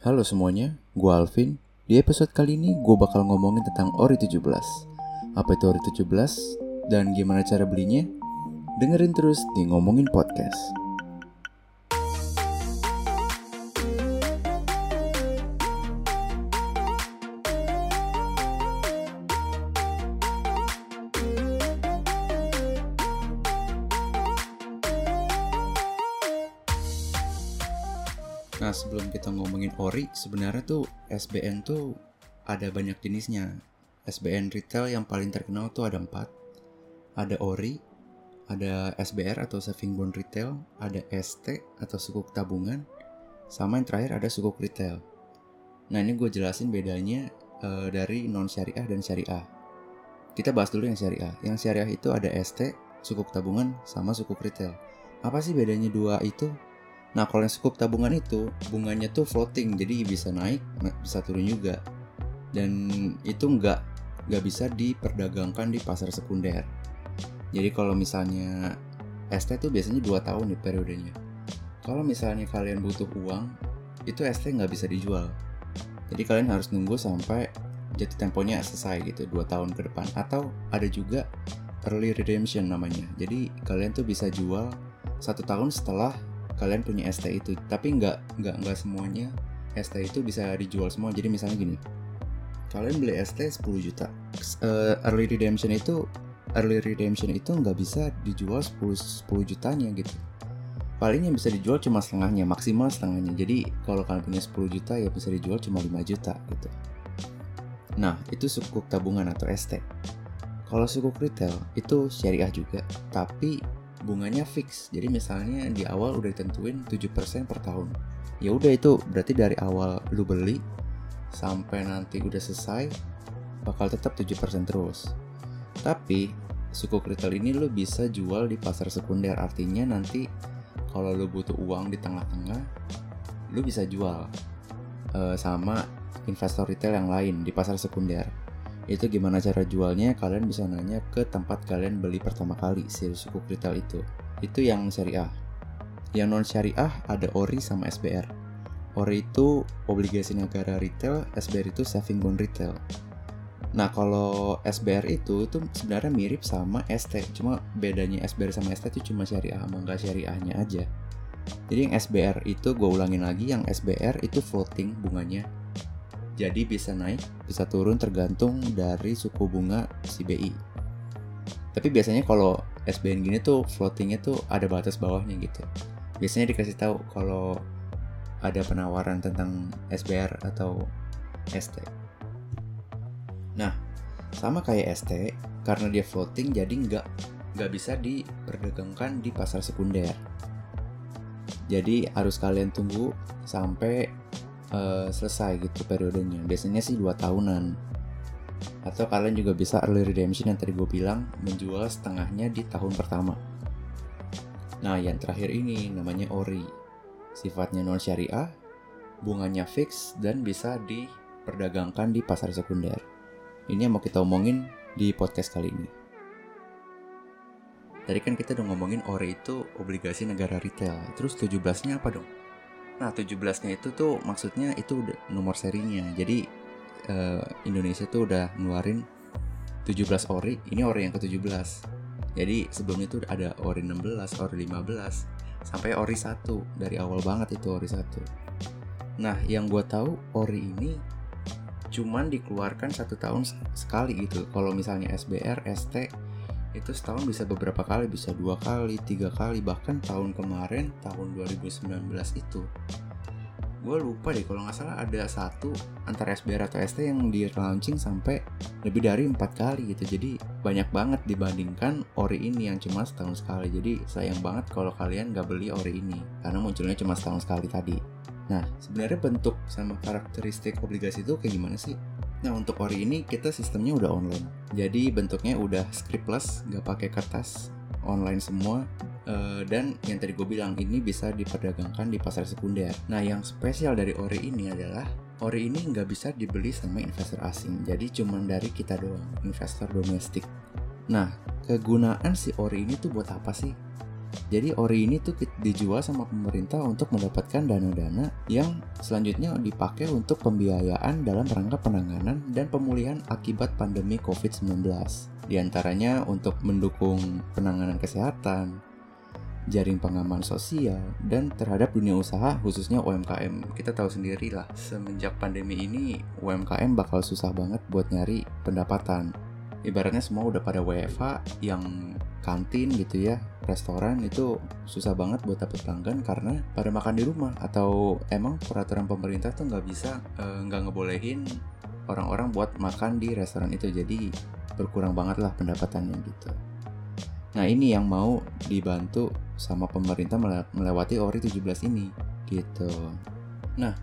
Halo semuanya, gue Alvin. Di episode kali ini gue bakal ngomongin tentang Ori 17. Apa itu Ori 17 dan gimana cara belinya? Dengerin terus di Ngomongin Podcast. Kita ngomongin ori, sebenarnya tuh SBN tuh ada banyak jenisnya. SBN retail yang paling terkenal tuh ada empat. Ada ori, ada SBR atau saving bond retail, ada ST atau sukuk tabungan, sama yang terakhir ada sukuk retail. Nah ini gue jelasin bedanya uh, dari non syariah dan syariah. Kita bahas dulu yang syariah. Yang syariah itu ada ST, sukuk tabungan, sama sukuk retail. Apa sih bedanya dua itu? Nah kalau yang sukuk tabungan itu bunganya tuh floating jadi bisa naik bisa turun juga dan itu nggak nggak bisa diperdagangkan di pasar sekunder. Jadi kalau misalnya ST tuh biasanya 2 tahun nih periodenya. Kalau misalnya kalian butuh uang itu ST nggak bisa dijual. Jadi kalian harus nunggu sampai jatuh temponya selesai gitu 2 tahun ke depan atau ada juga early redemption namanya. Jadi kalian tuh bisa jual satu tahun setelah kalian punya ST itu tapi nggak nggak nggak semuanya ST itu bisa dijual semua. Jadi misalnya gini kalian beli ST 10 juta uh, early redemption itu early redemption itu nggak bisa dijual 10 10 jutanya gitu. Paling yang bisa dijual cuma setengahnya maksimal setengahnya. Jadi kalau kalian punya 10 juta ya bisa dijual cuma 5 juta gitu. Nah itu sukuk tabungan atau ST kalau sukuk retail itu syariah juga. Tapi bunganya fix. Jadi misalnya di awal udah ditentuin 7% per tahun. Ya udah itu berarti dari awal lu beli sampai nanti udah selesai bakal tetap 7% terus. Tapi suku retail ini lu bisa jual di pasar sekunder artinya nanti kalau lu butuh uang di tengah-tengah lu bisa jual uh, sama investor retail yang lain di pasar sekunder itu gimana cara jualnya? Kalian bisa nanya ke tempat kalian beli pertama kali si suku retail itu. Itu yang syariah. Yang non syariah ada ORI sama SBR ORI itu obligasi negara retail SBR itu saving bond retail. Nah kalau SBR itu itu sebenarnya mirip sama ST, cuma bedanya SBR sama ST itu cuma syariah sama nggak syariahnya aja. Jadi yang SBR itu gue ulangin lagi, yang SBR itu floating bunganya, jadi bisa naik, bisa turun tergantung dari suku bunga si BI. Tapi biasanya kalau SBN gini tuh floatingnya tuh ada batas bawahnya gitu. Biasanya dikasih tahu kalau ada penawaran tentang SBR atau ST. Nah, sama kayak ST, karena dia floating jadi nggak nggak bisa diperdagangkan di pasar sekunder. Jadi harus kalian tunggu sampai uh, selesai gitu periodenya. Biasanya sih dua tahunan. Atau kalian juga bisa early redemption yang tadi gue bilang menjual setengahnya di tahun pertama. Nah yang terakhir ini namanya ori. Sifatnya non syariah bunganya fix dan bisa diperdagangkan di pasar sekunder. Ini yang mau kita omongin di podcast kali ini. Tadi kan kita udah ngomongin ORI itu obligasi negara retail. Terus 17-nya apa dong? Nah 17-nya itu tuh maksudnya itu nomor serinya. Jadi uh, Indonesia tuh udah ngeluarin 17 ori, ini ori yang ke-17. Jadi sebelumnya tuh ada ori 16, ori 15, sampai ori 1 dari awal banget itu ori 1. Nah yang gue tahu ori ini cuman dikeluarkan satu tahun sekali gitu. Kalau misalnya SBR, ST itu setahun bisa beberapa kali bisa dua kali tiga kali bahkan tahun kemarin tahun 2019 itu. Gue lupa deh kalau nggak salah ada satu antara SBR atau ST yang di launching sampai lebih dari empat kali gitu. Jadi banyak banget dibandingkan ori ini yang cuma setahun sekali. Jadi sayang banget kalau kalian nggak beli ori ini karena munculnya cuma setahun sekali tadi. Nah sebenarnya bentuk sama karakteristik obligasi itu kayak gimana sih Nah untuk ori ini kita sistemnya udah online. Jadi bentuknya udah scriptless, nggak pakai kertas, online semua. Uh, dan yang tadi gue bilang ini bisa diperdagangkan di pasar sekunder. Nah yang spesial dari ori ini adalah ori ini nggak bisa dibeli sama investor asing. Jadi cuma dari kita doang, investor domestik. Nah kegunaan si ori ini tuh buat apa sih? Jadi ori ini tuh dijual sama pemerintah untuk mendapatkan dana-dana yang selanjutnya dipakai untuk pembiayaan dalam rangka penanganan dan pemulihan akibat pandemi COVID-19. Di antaranya untuk mendukung penanganan kesehatan, jaring pengaman sosial, dan terhadap dunia usaha khususnya UMKM. Kita tahu sendiri lah, semenjak pandemi ini UMKM bakal susah banget buat nyari pendapatan. Ibaratnya semua udah pada WFH yang kantin gitu ya, restoran itu susah banget buat dapet pelanggan karena pada makan di rumah atau emang peraturan pemerintah tuh nggak bisa eh, nggak uh, ngebolehin orang-orang buat makan di restoran itu jadi berkurang banget lah pendapatannya gitu. Nah ini yang mau dibantu sama pemerintah melewati ORI 17 ini gitu. Nah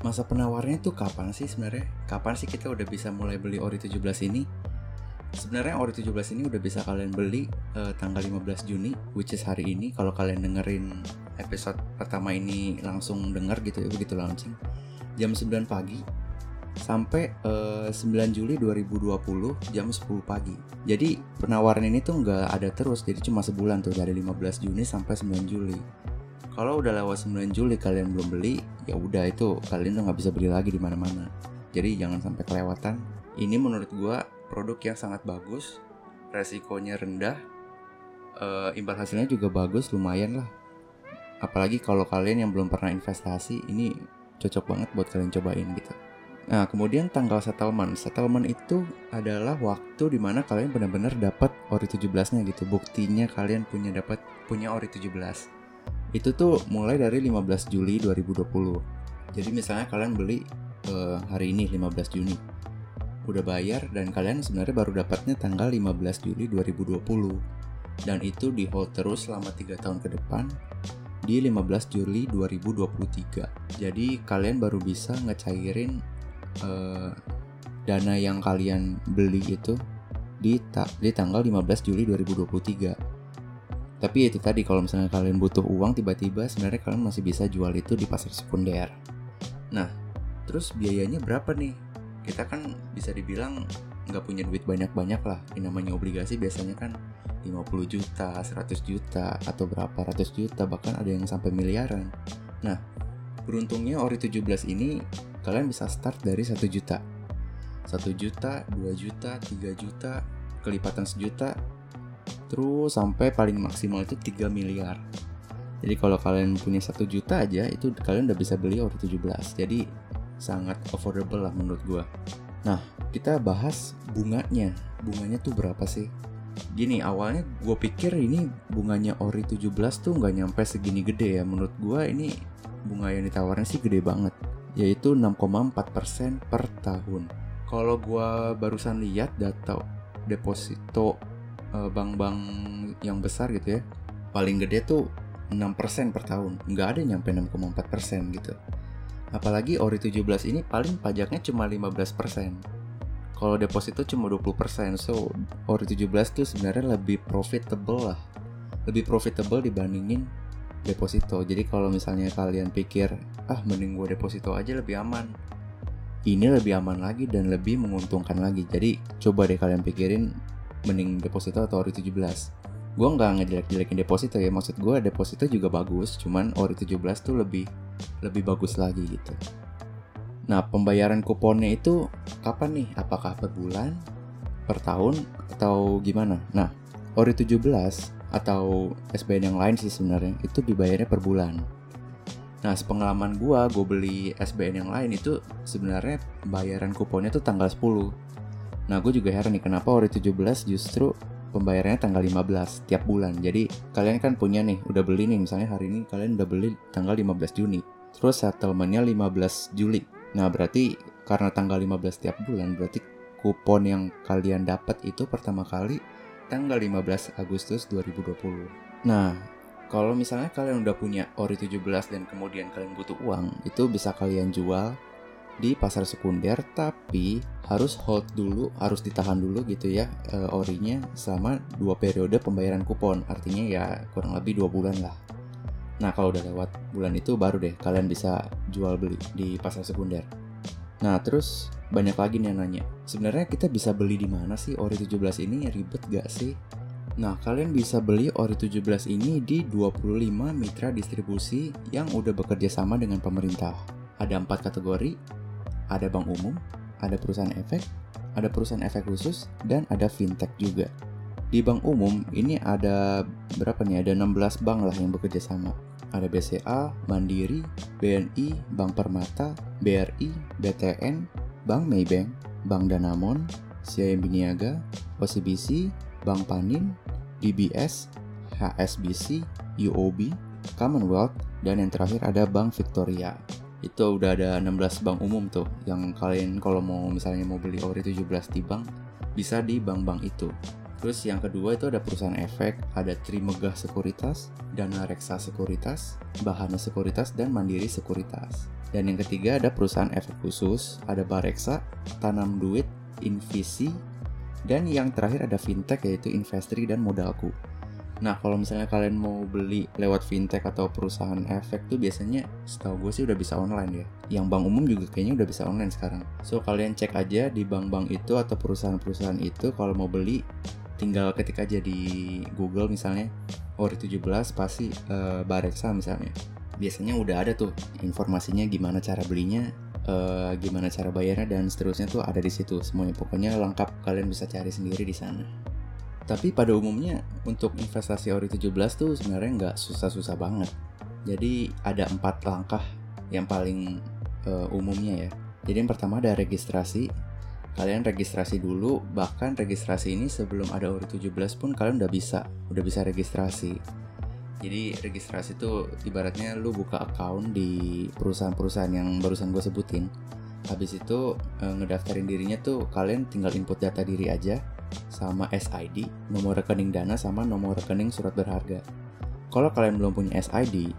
masa penawarnya tuh kapan sih sebenarnya? Kapan sih kita udah bisa mulai beli ORI 17 ini? Sebenarnya ORI 17 ini udah bisa kalian beli uh, tanggal 15 Juni, which is hari ini. Kalau kalian dengerin episode pertama ini langsung denger gitu ya, begitu launching. Jam 9 pagi sampai uh, eh, 9 Juli 2020 jam 10 pagi. Jadi penawaran ini tuh nggak ada terus, jadi cuma sebulan tuh dari 15 Juni sampai 9 Juli. Kalau udah lewat 9 Juli kalian belum beli, ya udah itu kalian tuh nggak bisa beli lagi di mana-mana. Jadi jangan sampai kelewatan. Ini menurut gua produk yang sangat bagus, resikonya rendah, uh, imbal hasilnya juga bagus, lumayan lah. Apalagi kalau kalian yang belum pernah investasi, ini cocok banget buat kalian cobain gitu. Nah, kemudian tanggal settlement. Settlement itu adalah waktu di mana kalian benar-benar dapat ori 17-nya gitu. Buktinya kalian punya dapat punya ori 17. Itu tuh mulai dari 15 Juli 2020. Jadi misalnya kalian beli uh, hari ini 15 Juni. Udah bayar dan kalian sebenarnya baru dapatnya tanggal 15 Juli 2020. Dan itu di hold terus selama 3 tahun ke depan di 15 Juli 2023. Jadi kalian baru bisa ngecairin uh, dana yang kalian beli itu di ta di tanggal 15 Juli 2023. Tapi itu tadi kalau misalnya kalian butuh uang tiba-tiba sebenarnya kalian masih bisa jual itu di pasar sekunder. Nah, terus biayanya berapa nih? Kita kan bisa dibilang nggak punya duit banyak-banyak lah. Yang namanya obligasi biasanya kan 50 juta, 100 juta, atau berapa ratus juta, bahkan ada yang sampai miliaran. Nah, beruntungnya Ori 17 ini kalian bisa start dari satu juta. satu juta, 2 juta, 3 juta, kelipatan sejuta, terus sampai paling maksimal itu 3 miliar. Jadi kalau kalian punya satu juta aja itu kalian udah bisa beli Ori 17. Jadi sangat affordable lah menurut gua. Nah, kita bahas bunganya. Bunganya tuh berapa sih? Gini, awalnya gue pikir ini bunganya Ori 17 tuh nggak nyampe segini gede ya. Menurut gue ini bunga yang ditawarin sih gede banget yaitu 6,4% per tahun. Kalau gua barusan lihat data deposito eh, bank-bank yang besar gitu ya, paling gede tuh 6% per tahun. Nggak ada nyampe 6,4% gitu. Apalagi Ori 17 ini paling pajaknya cuma 15%. Kalau deposito cuma 20%. So, Ori 17 tuh sebenarnya lebih profitable lah. Lebih profitable dibandingin deposito. Jadi kalau misalnya kalian pikir, ah mending gue deposito aja lebih aman. Ini lebih aman lagi dan lebih menguntungkan lagi. Jadi coba deh kalian pikirin mending deposito atau ori 17. Gue nggak ngejelek-jelekin deposito ya, maksud gue deposito juga bagus, cuman ori 17 tuh lebih lebih bagus lagi gitu. Nah, pembayaran kuponnya itu kapan nih? Apakah per bulan, per tahun, atau gimana? Nah, ori 17 atau SBN yang lain sih sebenarnya itu dibayarnya per bulan. Nah, sepengalaman gua, gue beli SBN yang lain itu sebenarnya bayaran kuponnya tuh tanggal 10. Nah, gue juga heran nih kenapa ori 17 justru pembayarannya tanggal 15 tiap bulan. Jadi, kalian kan punya nih, udah beli nih misalnya hari ini kalian udah beli tanggal 15 Juni. Terus settlementnya 15 Juli. Nah, berarti karena tanggal 15 tiap bulan, berarti kupon yang kalian dapat itu pertama kali tanggal 15 Agustus 2020. Nah, kalau misalnya kalian udah punya ori 17 dan kemudian kalian butuh uang, itu bisa kalian jual di pasar sekunder tapi harus hold dulu, harus ditahan dulu gitu ya e, orinya selama dua periode pembayaran kupon. Artinya ya kurang lebih dua bulan lah. Nah, kalau udah lewat bulan itu baru deh kalian bisa jual beli di pasar sekunder. Nah, terus banyak lagi nih yang nanya. Sebenarnya kita bisa beli di mana sih Ori 17 ini? Ribet gak sih? Nah, kalian bisa beli Ori 17 ini di 25 mitra distribusi yang udah bekerja sama dengan pemerintah. Ada empat kategori, ada bank umum, ada perusahaan efek, ada perusahaan efek khusus, dan ada fintech juga. Di bank umum ini ada berapa nih? Ada 16 bank lah yang bekerja sama. Ada BCA, Mandiri, BNI, Bank Permata, BRI, BTN, Bank Maybank, Bank Danamon, CIMB Niaga, OCBC, Bank Panin, DBS, HSBC, UOB, Commonwealth, dan yang terakhir ada Bank Victoria. Itu udah ada 16 bank umum tuh yang kalian kalau mau misalnya mau beli ori 17 di bank bisa di bank-bank itu. Terus yang kedua itu ada perusahaan efek, ada Trimegah Sekuritas, Dana Reksa Sekuritas, Bahana Sekuritas, dan Mandiri Sekuritas. Dan yang ketiga ada perusahaan efek khusus, ada Bareksa, Tanam Duit, Invisi, dan yang terakhir ada fintech yaitu Investri dan Modalku. Nah kalau misalnya kalian mau beli lewat fintech atau perusahaan efek tuh biasanya setahu gue sih udah bisa online ya. Yang bank umum juga kayaknya udah bisa online sekarang. So kalian cek aja di bank-bank itu atau perusahaan-perusahaan itu kalau mau beli tinggal ketik aja di Google misalnya Ori 17 pasti uh, Bareksa misalnya. Biasanya udah ada tuh informasinya gimana cara belinya, uh, gimana cara bayarnya dan seterusnya tuh ada di situ semuanya. Pokoknya lengkap kalian bisa cari sendiri di sana. Tapi pada umumnya untuk investasi ori 17 tuh sebenarnya nggak susah-susah banget. Jadi ada empat langkah yang paling uh, umumnya ya. Jadi yang pertama ada registrasi. Kalian registrasi dulu, bahkan registrasi ini sebelum ada ori 17 pun kalian udah bisa, udah bisa registrasi. Jadi registrasi itu ibaratnya lu buka account di perusahaan-perusahaan yang barusan gue sebutin. Habis itu e, ngedaftarin dirinya tuh kalian tinggal input data diri aja sama SID, nomor rekening dana sama nomor rekening surat berharga. Kalau kalian belum punya SID,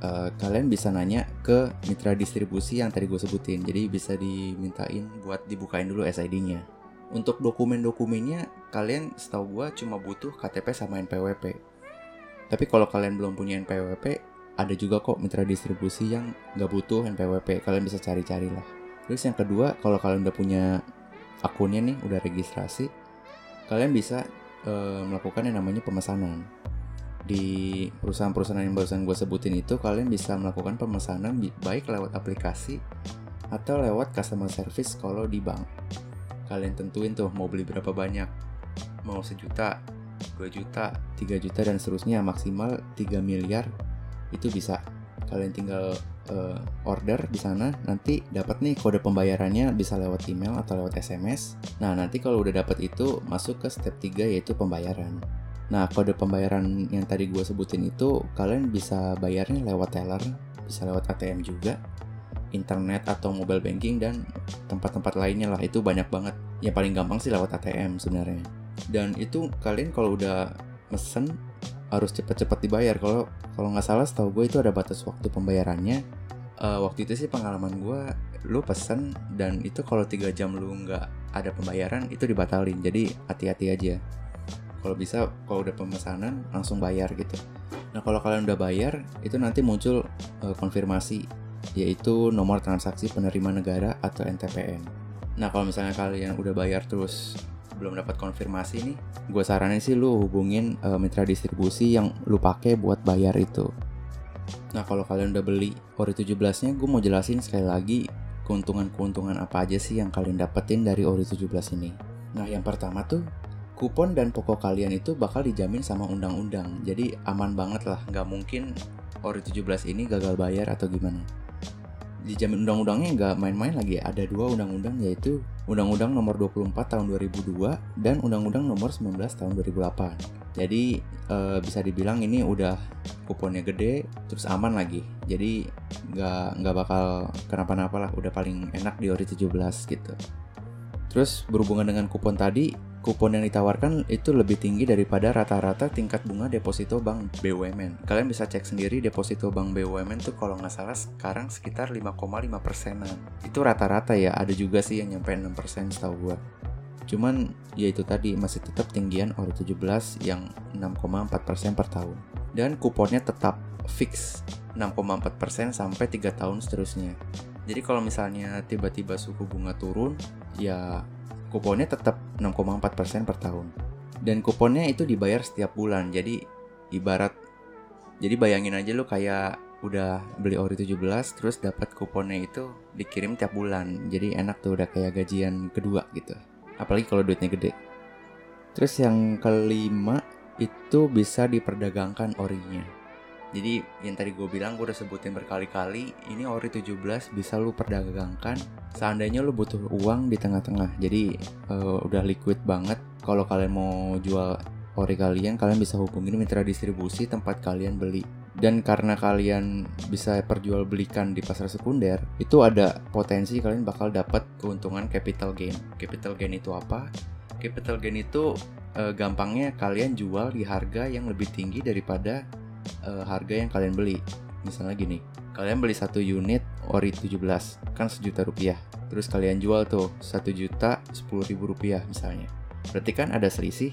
e, kalian bisa nanya ke mitra distribusi yang tadi gue sebutin. Jadi bisa dimintain buat dibukain dulu SID-nya. Untuk dokumen-dokumennya, kalian setahu gue cuma butuh KTP sama NPWP tapi kalau kalian belum punya NPWP, ada juga kok mitra distribusi yang nggak butuh NPWP. Kalian bisa cari-cari lah. Terus yang kedua, kalau kalian udah punya akunnya nih, udah registrasi, kalian bisa uh, melakukan yang namanya pemesanan. Di perusahaan-perusahaan yang barusan gue sebutin itu, kalian bisa melakukan pemesanan baik lewat aplikasi atau lewat customer service kalau di bank. Kalian tentuin tuh mau beli berapa banyak, mau sejuta, 2 juta, 3 juta dan seterusnya maksimal 3 miliar itu bisa. Kalian tinggal uh, order di sana, nanti dapat nih kode pembayarannya bisa lewat email atau lewat SMS. Nah, nanti kalau udah dapat itu masuk ke step 3 yaitu pembayaran. Nah, kode pembayaran yang tadi gue sebutin itu kalian bisa bayarnya lewat teller, bisa lewat ATM juga, internet atau mobile banking dan tempat-tempat lainnya lah itu banyak banget. Yang paling gampang sih lewat ATM sebenarnya dan itu kalian kalau udah mesen harus cepet-cepet dibayar. Kalau kalau nggak salah setahu gue itu ada batas waktu pembayarannya. Uh, waktu itu sih pengalaman gue lu pesen dan itu kalau tiga jam lu nggak ada pembayaran itu dibatalin. Jadi hati-hati aja. Kalau bisa kalau udah pemesanan langsung bayar gitu. Nah kalau kalian udah bayar itu nanti muncul uh, konfirmasi yaitu nomor transaksi penerima negara atau NTPN nah kalau misalnya kalian udah bayar terus belum dapat konfirmasi nih, gue saranin sih lu hubungin uh, mitra distribusi yang lu pakai buat bayar itu. Nah kalau kalian udah beli Ori 17-nya, gue mau jelasin sekali lagi keuntungan-keuntungan apa aja sih yang kalian dapetin dari Ori 17 ini. Nah yang pertama tuh, kupon dan pokok kalian itu bakal dijamin sama undang-undang. Jadi aman banget lah, nggak mungkin Ori 17 ini gagal bayar atau gimana dijamin undang-undangnya nggak main-main lagi ada dua undang-undang yaitu Undang-Undang Nomor 24 Tahun 2002 dan Undang-Undang Nomor 19 Tahun 2008. Jadi e, bisa dibilang ini udah kuponnya gede, terus aman lagi. Jadi nggak nggak bakal kenapa-napa lah. Udah paling enak di ori 17 gitu. Terus berhubungan dengan kupon tadi, kupon yang ditawarkan itu lebih tinggi daripada rata-rata tingkat bunga deposito bank BUMN. Kalian bisa cek sendiri deposito bank BUMN tuh kalau nggak salah sekarang sekitar 5,5 persenan. Itu rata-rata ya, ada juga sih yang nyampe 6 persen setahu gue. Cuman ya itu tadi masih tetap tinggian ori 17 yang 6,4 persen per tahun. Dan kuponnya tetap fix 6,4 persen sampai 3 tahun seterusnya. Jadi kalau misalnya tiba-tiba suku bunga turun, ya kuponnya tetap 6,4% per tahun. dan kuponnya itu dibayar setiap bulan. Jadi ibarat jadi bayangin aja lu kayak udah beli ori 17 terus dapat kuponnya itu dikirim tiap bulan. Jadi enak tuh udah kayak gajian kedua gitu. Apalagi kalau duitnya gede. Terus yang kelima itu bisa diperdagangkan orinya jadi yang tadi gue bilang gue udah sebutin berkali-kali ini ori 17 bisa lu perdagangkan seandainya lu butuh uang di tengah-tengah. Jadi uh, udah liquid banget. Kalau kalian mau jual ori kalian kalian bisa hubungin mitra distribusi tempat kalian beli. Dan karena kalian bisa perjualbelikan di pasar sekunder itu ada potensi kalian bakal dapat keuntungan capital gain. Capital gain itu apa? Capital gain itu uh, gampangnya kalian jual di harga yang lebih tinggi daripada uh, harga yang kalian beli. Misalnya gini, kalian beli satu unit ori 17 kan sejuta rupiah. Terus kalian jual tuh satu juta sepuluh ribu rupiah misalnya. Berarti kan ada selisih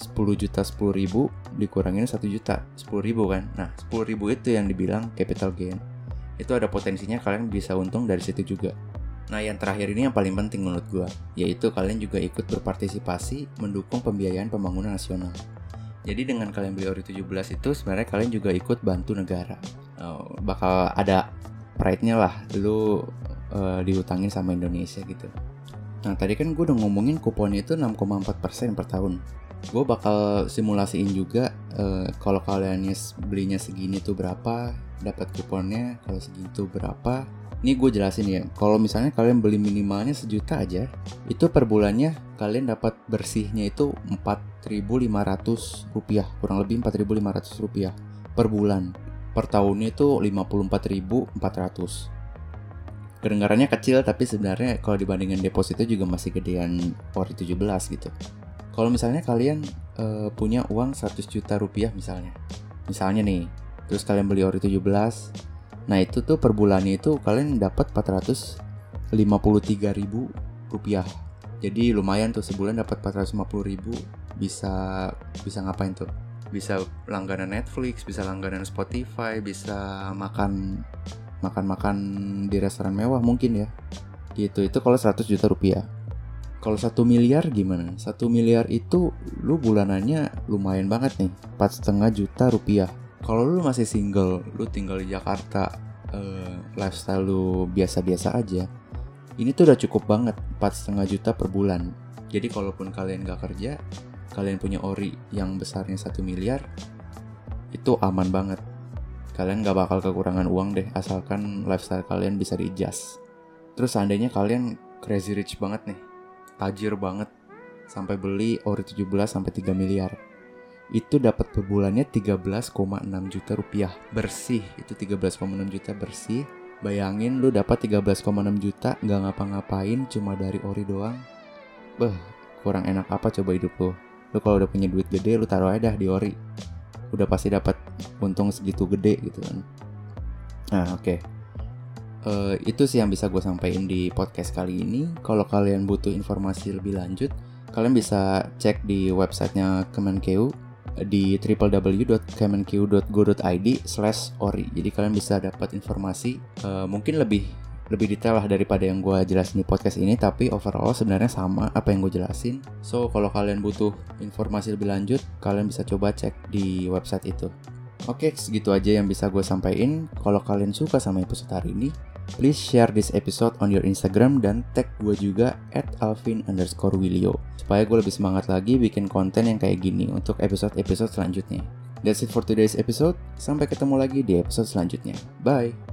10 juta 10 ribu dikurangin 1 juta 10 ribu kan Nah 10 ribu itu yang dibilang capital gain Itu ada potensinya kalian bisa untung dari situ juga Nah yang terakhir ini yang paling penting menurut gue Yaitu kalian juga ikut berpartisipasi mendukung pembiayaan pembangunan nasional jadi dengan kalian beli ori 17 itu sebenarnya kalian juga ikut bantu negara. Uh, bakal ada pride-nya lah lu uh, diutangin sama Indonesia gitu. Nah tadi kan gue udah ngomongin kuponnya itu 6,4% per tahun. Gue bakal simulasiin juga uh, kalau kalian belinya segini tuh berapa, dapat kuponnya kalau segitu berapa, ini gue jelasin ya, kalau misalnya kalian beli minimalnya sejuta aja, itu per bulannya kalian dapat bersihnya itu 4.500 rupiah, kurang lebih 4.500 rupiah per bulan. Per tahunnya itu 54.400. Kedengarannya kecil tapi sebenarnya kalau dibandingin deposito juga masih gedean ori 17 gitu. Kalau misalnya kalian uh, punya uang 100 juta rupiah misalnya. Misalnya nih, terus kalian beli ori 17, Nah itu tuh per bulannya itu kalian dapat 453 ribu rupiah. Jadi lumayan tuh sebulan dapat 450 ribu bisa bisa ngapain tuh? Bisa langganan Netflix, bisa langganan Spotify, bisa makan makan-makan di restoran mewah mungkin ya. Gitu itu kalau 100 juta rupiah. Kalau satu miliar gimana? Satu miliar itu lu bulanannya lumayan banget nih, empat setengah juta rupiah kalau lu masih single lu tinggal di Jakarta uh, lifestyle lu biasa-biasa aja ini tuh udah cukup banget empat setengah juta per bulan. Jadi kalaupun kalian gak kerja kalian punya ori yang besarnya satu miliar itu aman banget. Kalian gak bakal kekurangan uang deh asalkan lifestyle kalian bisa di adjust terus seandainya kalian crazy rich banget nih tajir banget sampai beli ori 17 sampai 3 miliar itu dapat per bulannya 13,6 juta rupiah bersih. Itu 13,6 juta bersih. Bayangin lu dapat 13,6 juta nggak ngapa-ngapain cuma dari ori doang. Beh kurang enak apa coba hidup lu? Lu kalau udah punya duit gede lu taruh aja dah di ori. Udah pasti dapat untung segitu gede gitu kan. Nah oke. Okay. uh, eh, itu sih yang bisa gue sampaikan di podcast kali ini. Kalau kalian butuh informasi lebih lanjut kalian bisa cek di websitenya Kemenkeu di www.kemenq.go.id slash ori. Jadi kalian bisa dapat informasi uh, mungkin lebih lebih detail lah daripada yang gue jelasin di podcast ini. Tapi overall sebenarnya sama apa yang gue jelasin. So kalau kalian butuh informasi lebih lanjut kalian bisa coba cek di website itu. Oke, segitu aja yang bisa gue sampaikan. Kalau kalian suka sama episode hari ini, please share this episode on your Instagram dan tag gue juga at alvin underscore willio. Supaya gue lebih semangat lagi bikin konten yang kayak gini untuk episode-episode selanjutnya. That's it for today's episode. Sampai ketemu lagi di episode selanjutnya. Bye!